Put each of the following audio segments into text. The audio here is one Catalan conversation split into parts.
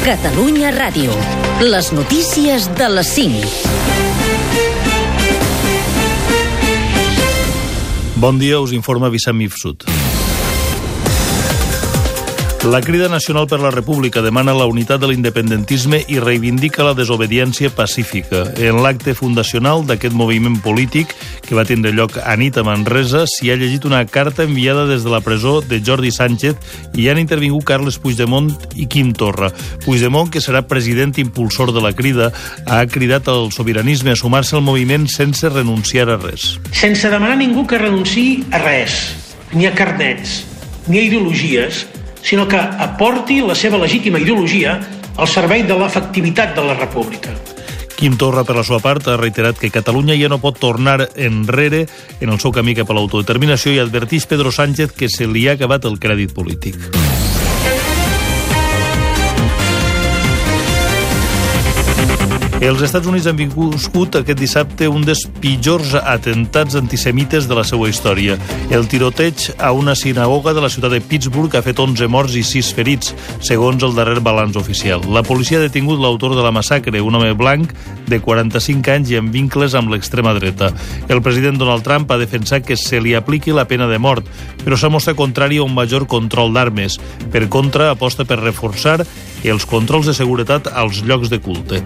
Catalunya Ràdio. Les notícies de les 5. Bon dia, us informa Vicent Mifsud. La Crida Nacional per la República demana la unitat de l'independentisme i reivindica la desobediència pacífica. En l'acte fundacional d'aquest moviment polític, que va tindre lloc a nit a Manresa, s'hi ha llegit una carta enviada des de la presó de Jordi Sánchez i han intervingut Carles Puigdemont i Quim Torra. Puigdemont, que serà president impulsor de la Crida, ha cridat al sobiranisme a sumar-se al moviment sense renunciar a res. Sense demanar a ningú que renunciï a res, ni a carnets, ni a ideologies, sinó que aporti la seva legítima ideologia al servei de l'efectivitat de la república. Quim Torra, per la seva part, ha reiterat que Catalunya ja no pot tornar enrere en el seu camí cap a l'autodeterminació i adverteix Pedro Sánchez que se li ha acabat el crèdit polític. Els Estats Units han viscut aquest dissabte un dels pitjors atentats antisemites de la seva història. El tiroteig a una sinagoga de la ciutat de Pittsburgh ha fet 11 morts i 6 ferits, segons el darrer balanç oficial. La policia ha detingut l'autor de la massacre, un home blanc de 45 anys i amb vincles amb l'extrema dreta. El president Donald Trump ha defensat que se li apliqui la pena de mort, però s'ha mostrat contrari a un major control d'armes. Per contra, aposta per reforçar els controls de seguretat als llocs de culte.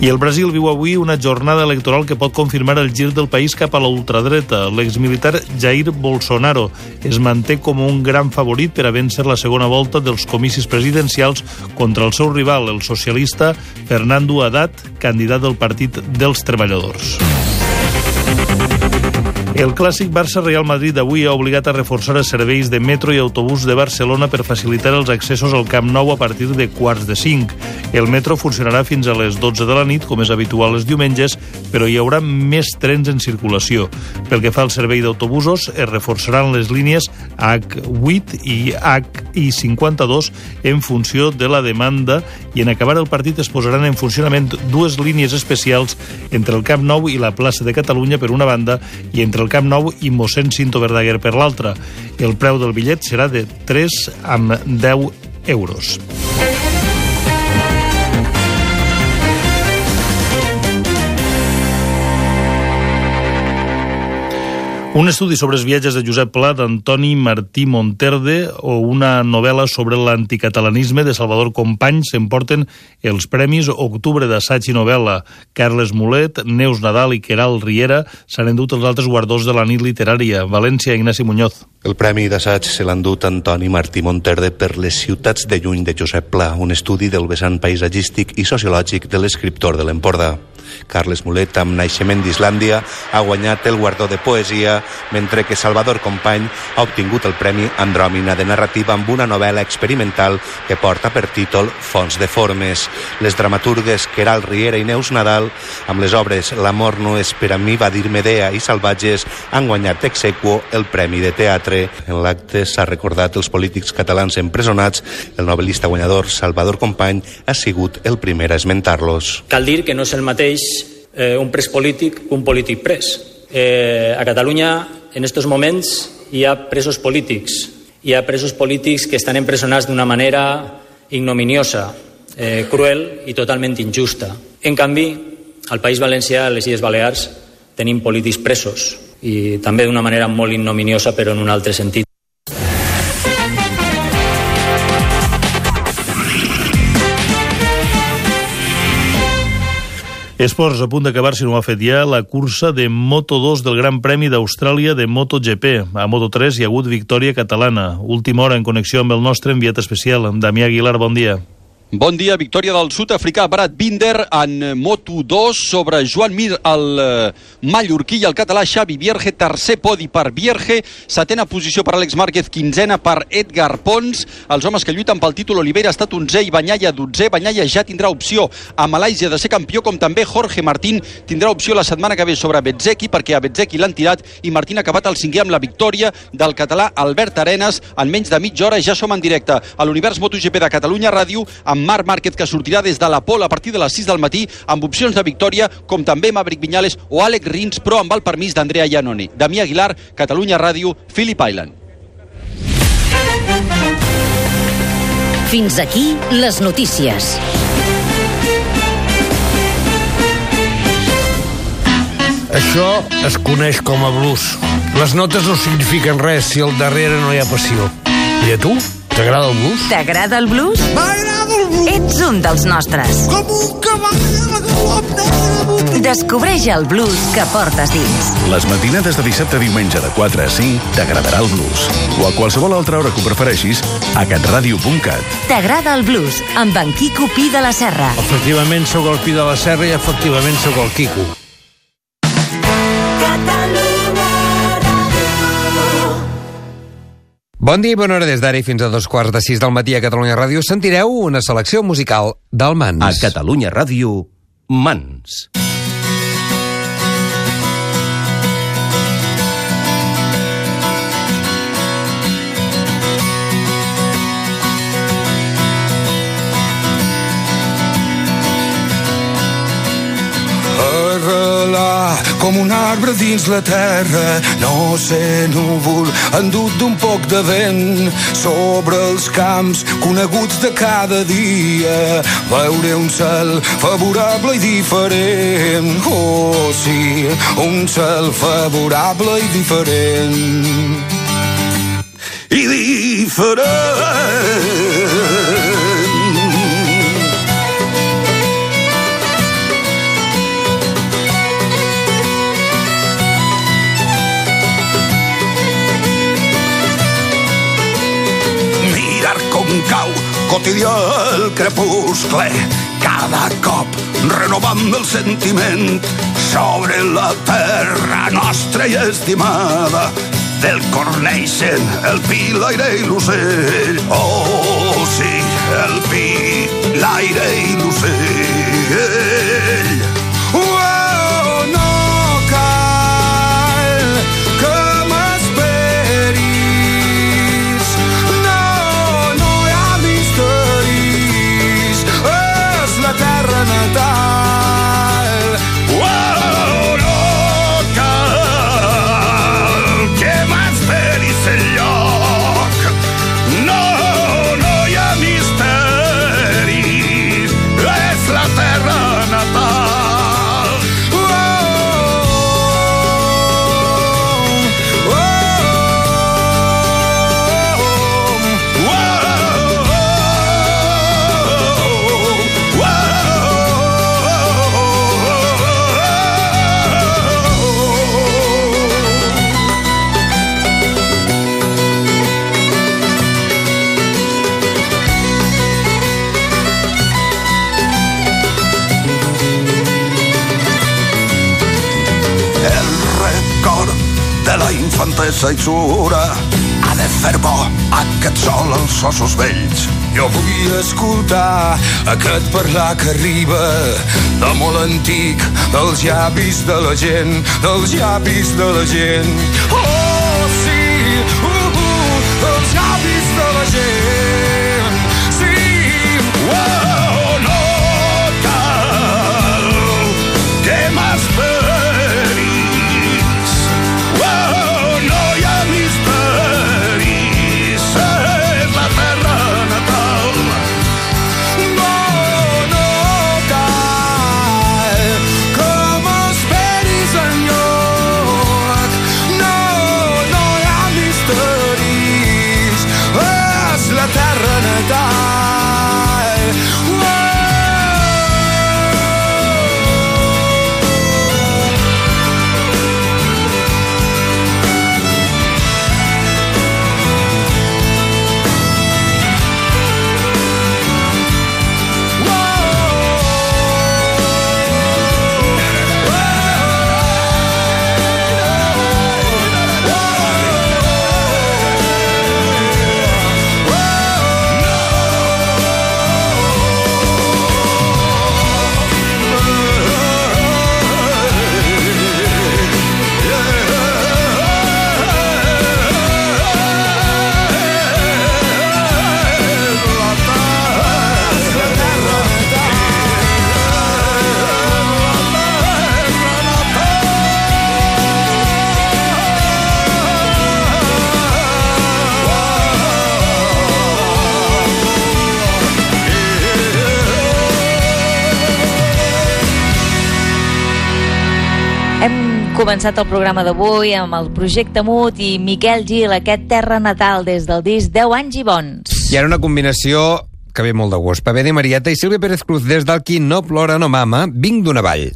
I el Brasil viu avui una jornada electoral que pot confirmar el gir del país cap a la ultradreta. L'exmilitar Jair Bolsonaro es manté com un gran favorit per a vèncer la segona volta dels comicis presidencials contra el seu rival, el socialista Fernando Haddad, candidat del Partit dels Treballadors. El clàssic Barça-Real Madrid d'avui ha obligat a reforçar els serveis de metro i autobús de Barcelona per facilitar els accessos al Camp Nou a partir de quarts de cinc. El metro funcionarà fins a les 12 de la nit, com és habitual els diumenges, però hi haurà més trens en circulació. Pel que fa al servei d'autobusos, es reforçaran les línies H8 i H52 en funció de la demanda i en acabar el partit es posaran en funcionament dues línies especials entre el Camp Nou i la plaça de Catalunya per una banda i entre el Camp Nou i mossèn Cinto Verdaguer per l'altra. El preu del bitllet serà de 3 amb 10 euros. Un estudi sobre els viatges de Josep Pla d'Antoni Martí Monterde o una novel·la sobre l'anticatalanisme de Salvador Company s'emporten els premis Octubre d'assaig i novel·la. Carles Mulet, Neus Nadal i Queral Riera s'han endut els altres guardons de la nit literària. València, Ignasi Muñoz. El premi d'assaig se l'ha endut Antoni Martí Monterde per les ciutats de lluny de Josep Pla, un estudi del vessant paisatgístic i sociològic de l'escriptor de l'Empordà. Carles Mulet, amb naixement d'Islàndia, ha guanyat el guardó de poesia, mentre que Salvador Company ha obtingut el Premi Andròmina de narrativa amb una novel·la experimental que porta per títol Fons de formes. Les dramaturgues Queral Riera i Neus Nadal, amb les obres L'amor no és per a mi, va dir Medea i Salvatges, han guanyat ex el Premi de Teatre. En l'acte s'ha recordat els polítics catalans empresonats. El novel·lista guanyador Salvador Company ha sigut el primer a esmentar-los. Cal dir que no és el mateix eh, un pres polític un polític pres. Eh, a Catalunya, en aquests moments, hi ha presos polítics. Hi ha presos polítics que estan empresonats d'una manera ignominiosa, eh, cruel i totalment injusta. En canvi, al País Valencià, a les Illes Balears, tenim polítics presos i també d'una manera molt ignominiosa, però en un altre sentit. Esports, a punt d'acabar, si no ho ha fet ja, la cursa de Moto2 del Gran Premi d'Austràlia de MotoGP. A Moto3 hi ha hagut victòria catalana. Última hora en connexió amb el nostre enviat especial, Damià Aguilar, bon dia. Bon dia, victòria del sud-africà Brad Binder en Moto2 sobre Joan Mir, el eh, mallorquí i el català Xavi Vierge, tercer podi per Vierge, setena posició per Àlex Márquez, quinzena per Edgar Pons. Els homes que lluiten pel títol, Oliveira ha estat onzè i Banyalla dotzè. Banyalla ja tindrà opció a Malàisia de ser campió, com també Jorge Martín tindrà opció la setmana que ve sobre Betzeki, perquè a Betzeki l'han tirat i Martín ha acabat el cinquè amb la victòria del català Albert Arenas. En menys de mitja hora ja som en directe a l'univers MotoGP de Catalunya Ràdio amb Marc Márquez, que sortirà des de la Pol a partir de les 6 del matí, amb opcions de victòria, com també Maverick Viñales o Àlex Rins, però amb el permís d'Andrea Iannone. Damià Aguilar, Catalunya Ràdio, Philip Island. Fins aquí les notícies. Això es coneix com a blues. Les notes no signifiquen res si al darrere no hi ha passió. I a tu? T'agrada el blues? T'agrada el blues? M'agrada el blues! Ets un dels nostres. Com un cavall a la galop Descobreix el blues que portes dins. Les matinades de dissabte a diumenge de 4 a 5 t'agradarà el blues. O a qualsevol altra hora que ho prefereixis a catradio.cat. T'agrada el blues amb en Quico Pi de la Serra. Efectivament sóc el Pi de la Serra i efectivament sóc el Quico. Bon dia i bona hora des d'ara i fins a dos quarts de sis del matí a Catalunya Ràdio sentireu una selecció musical del Mans. A Catalunya Ràdio, Mans. Com un arbre dins la terra. No sé, núvol, endut d'un poc de vent sobre els camps coneguts de cada dia. Veure un cel favorable i diferent. Oh, sí, un cel favorable i diferent. I diferent. Quotidià el crepuscle cada cop renovant el sentiment sobre la terra nostra i estimada del cor neixen el pi, l'aire i l'ocell. Oh sí, el pi, l'aire i l'ocell infantesa i sura ha de fer bo aquest sol als ossos vells. Jo vull escoltar aquest parlar que arriba de molt antic, dels llavis de la gent, dels llavis de la gent. Oh, començat el programa d'avui amb el projecte Mut i Miquel Gil, aquest terra natal des del disc 10 anys i bons. I ara una combinació que ve molt de gust. Pavé de Marieta i Sílvia Pérez Cruz des del qui no plora no mama, vinc d'una vall.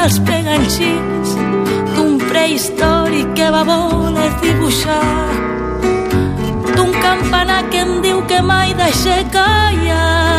Dels peganxins d'un prehistòric que va voler dibuixar. D'un campanar que em diu que mai deixe callar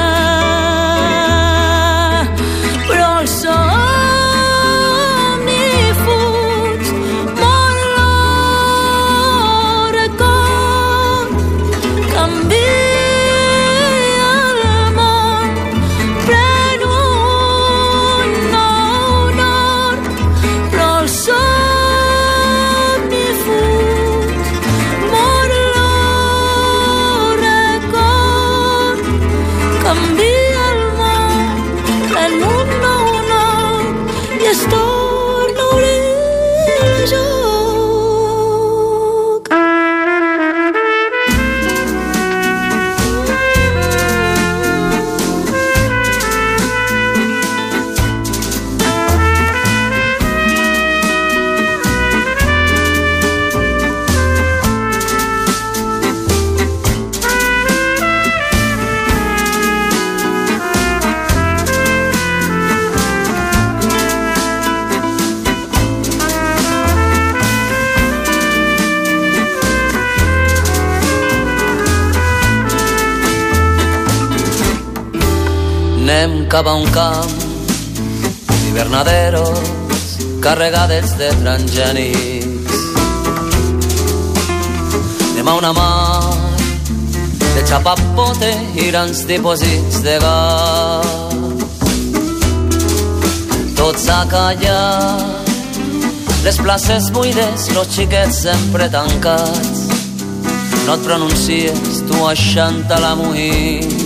Anem cap a un camp d'hivernaderos carregades de transgènics. A una mar de xapapote i grans dipòsits de gas. Tot s'ha callat, les places buides, los xiquets sempre tancats. No et pronuncies, tu aixanta la muir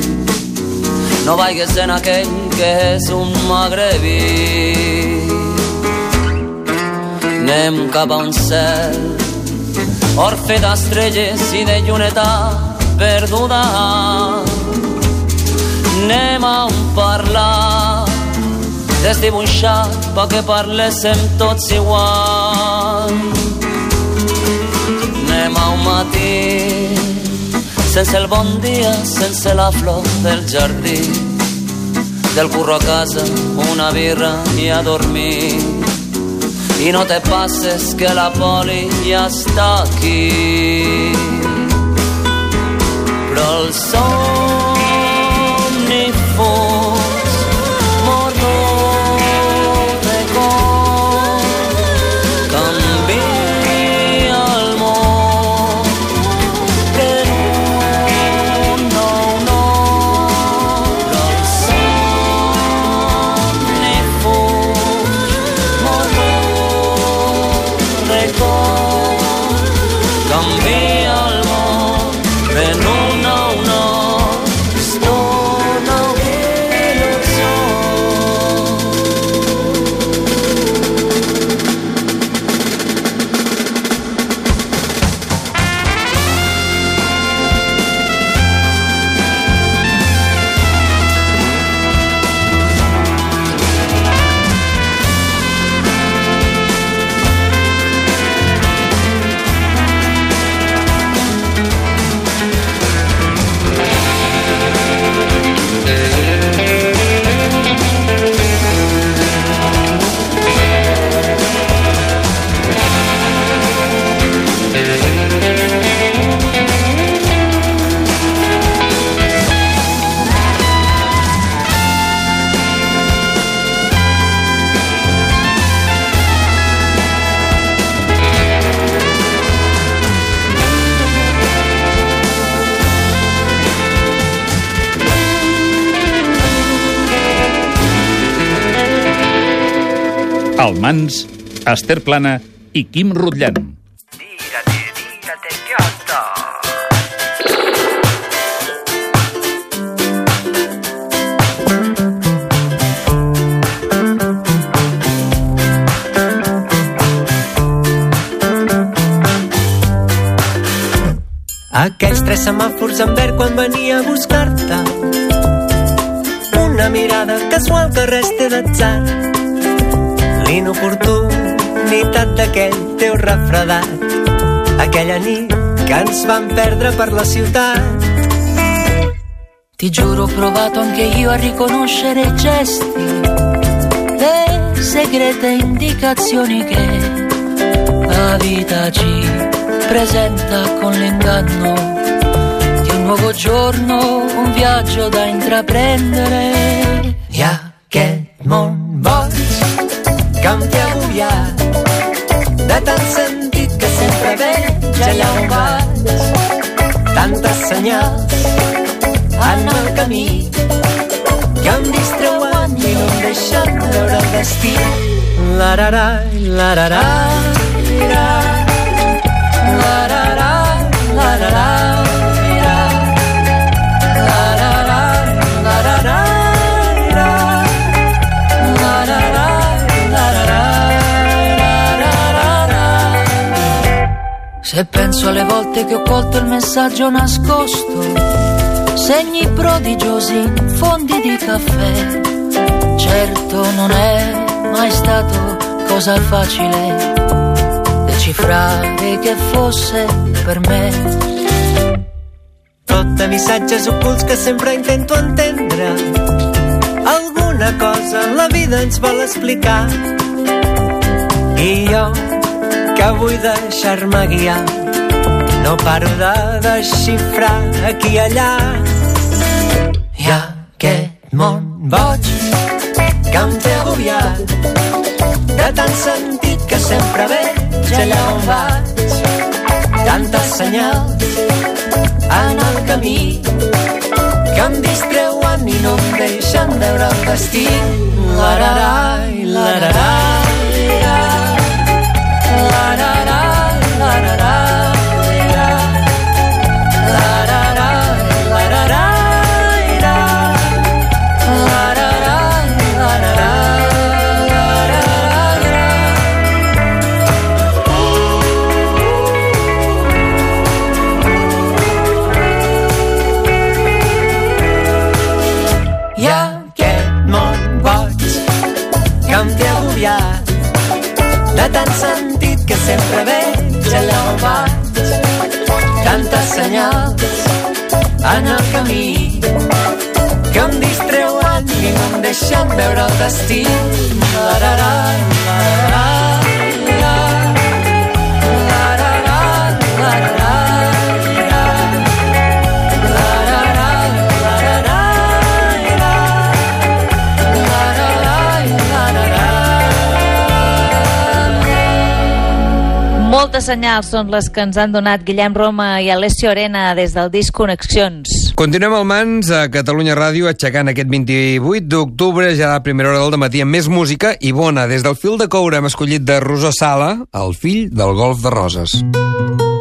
no vaigues en aquell que és un magrebí. Anem cap a un cel orfe d'estrelles i de lluneta perduda. Anem a un parlar desdibuixat pa que parléssim tots igual. Anem a un matí sense el bon dia, sense la flor del jardí, del curro a casa, una birra i a dormir. I no te passes que la poli ja està aquí. Però el somni El Mans, Esther Plana i Quim Rutllant. Aquells tres semàfors en verd quan venia a buscar-te. Una mirada casual que res té d'atzar. L'inoportunitat d'aquell teu refredat. Aquella nit que ens vam perdre per la ciutat. Ti giuro ho provato anche io a riconoscere gesti, le segrete indicazioni che la vita ci presenta con l'inganno di un nuovo giorno, un viaggio da intraprendere. I aquest món em té agobiat de tant sentit que sempre veig allà on vaig tantes senyals en el camí que em distreuen i no em deixen veure el destí. La-ra-ra, la-ra-ra, la-ra-ra, la-ra-ra, la-ra-ra, la-ra-ra, Se penso alle volte che ho colto il messaggio nascosto, segni prodigiosi fondi di caffè. Certo non è mai stato cosa facile decifrare che fosse per me. Tot missatges ocults que sempre intento entendre. Alguna cosa la vida ens vol explicar. I jo, que vull deixar-me guiar, no paro de desxifrar aquí i allà. I aquest món boig que em té agobiat. De tant sentit que sempre veig allà on vaig. Tantes senyals en el camí que em distreuen i no em deixen veure el destí. La-ra-ra, la-ra-ra, tant sempre veig allà on vaig. Tantes senyals en el camí que em distreuen i no em deixen veure el destí. La-ra-ra, la-ra-ra, la-ra-ra, Moltes senyals són les que ens han donat Guillem Roma i Alessio Arena des del disc Connexions. Continuem al Mans a Catalunya Ràdio aixecant aquest 28 d'octubre ja a la primera hora del matí amb més música i bona. Des del fil de coure hem escollit de Rosó Sala, el fill del golf de Roses. enllà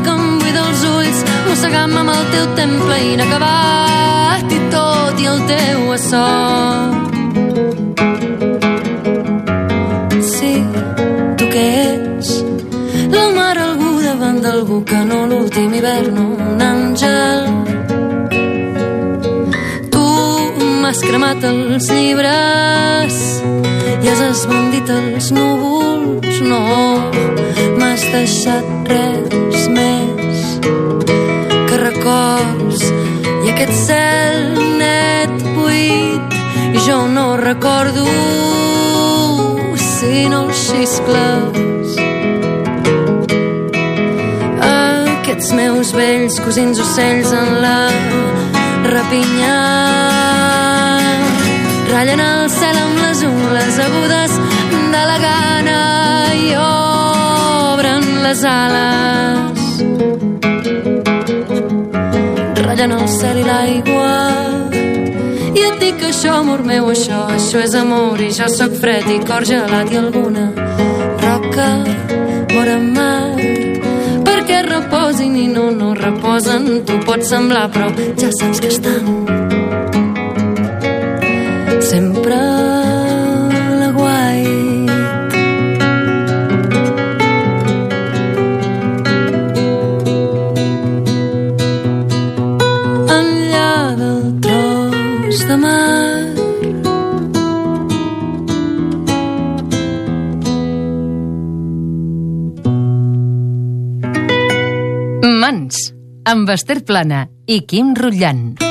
bé que em buida els ulls mossegant amb el teu temple inacabat i tot i el teu açò Sí, tu què ets? La mar algú davant d'algú que no l'últim hivern un àngel Tu m'has cremat els llibres i has esbandit els núvols no m'has deixat res més que records. I aquest cel net buit i jo no recordo sinó els xiscles. Aquests meus vells cosins ocells en la rapinya. Ratllen el cel amb les ungles agudes de la gana i obren les ales ratllen el cel i l'aigua. I et dic això, amor meu, això, això és amor. I jo sóc fred i cor gelat i alguna roca vora mar. Perquè reposin i no, no reposen. Tu pot semblar però ja saps que estan sempre amb Esther Plana i Quim Rotllant.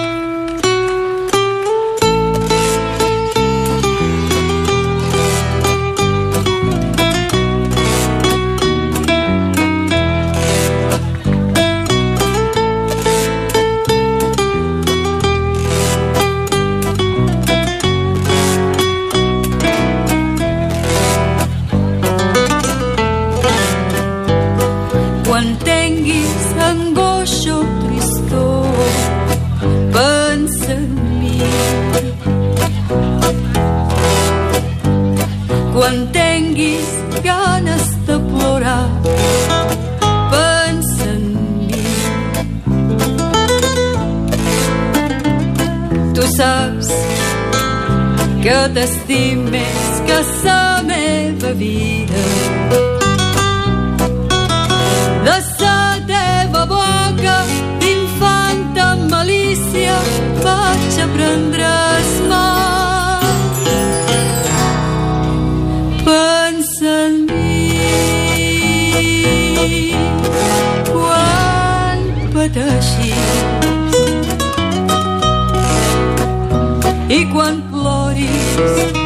Ploris també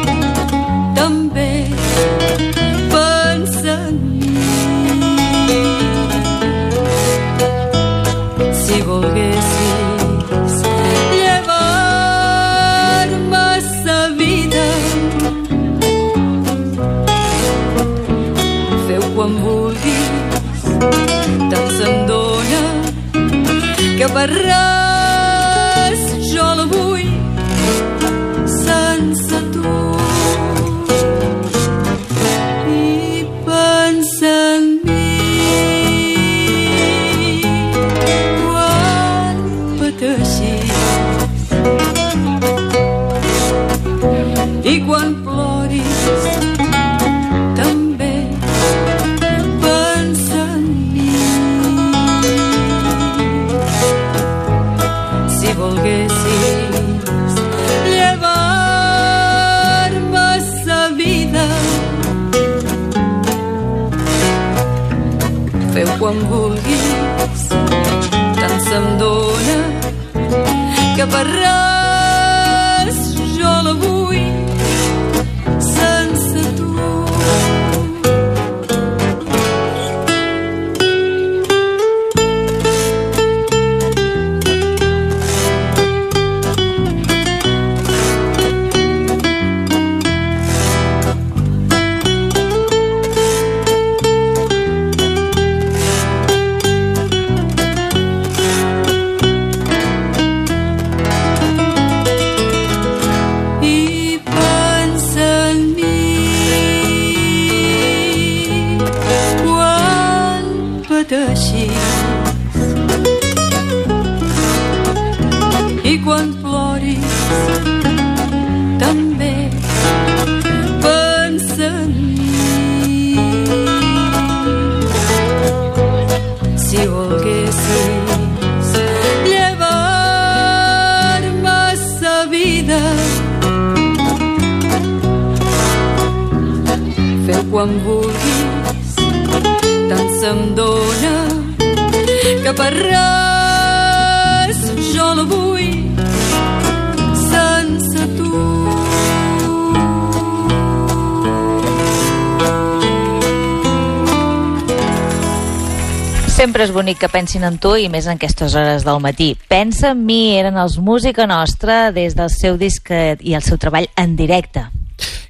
Sempre és bonic que pensin en tu i més en aquestes hores del matí. Pensa en mi eren els Música Nostra des del seu disc eh, i el seu treball en directe.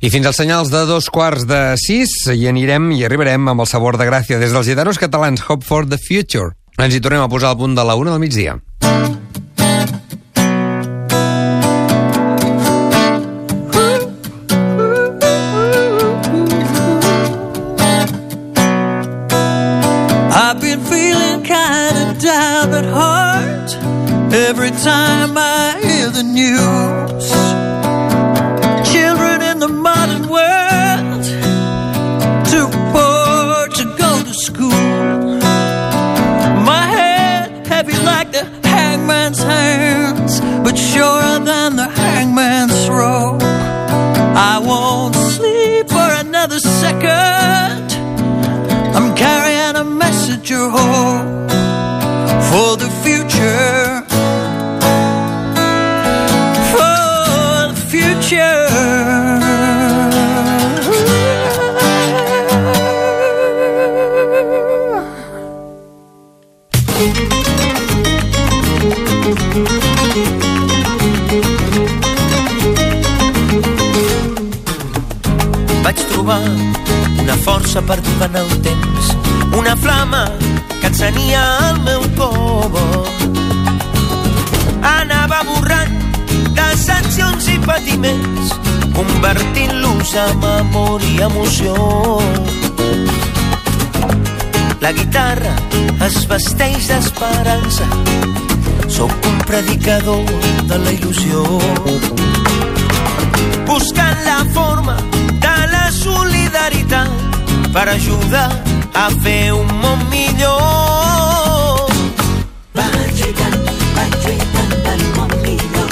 I fins als senyals de dos quarts de sis hi anirem i arribarem amb el sabor de gràcia des dels gitanos catalans Hope for the Future. Ens hi tornem a posar al punt de la una del migdia. Down at heart every time I hear the news. Children in the modern world too poor to go to school. My head heavy like the hangman's hands, but surer than the hangman's rope. I won't sleep for another second. I'm carrying a message of hope for the future. For the future. Vaig trobar una força perduda en el temps, una flama que encenia el meu cor. Anava borrant decepcions i patiments, convertint-los en amor i emoció. La guitarra es vesteix d'esperança, sóc un predicador de la il·lusió. Buscant la forma de la solidaritat per ajudar a fer un món millor. Vaig lluitant, vaig lluitant per un món millor.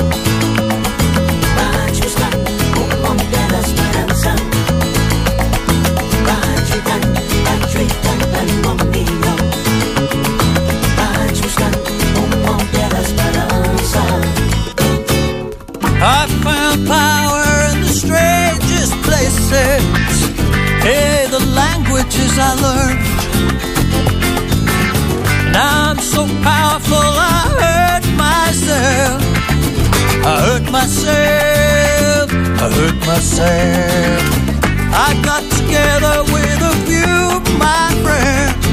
Vaig buscant un món ple d'esperança. Vaig lluitant, vaig lluitant per un món millor. I learned. Now I'm so powerful, I hurt myself. I hurt myself. I hurt myself. I got together with a few of my friends,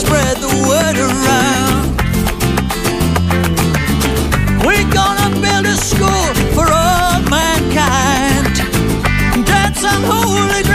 spread the word around. We're gonna build a school for all mankind. Dance unholy.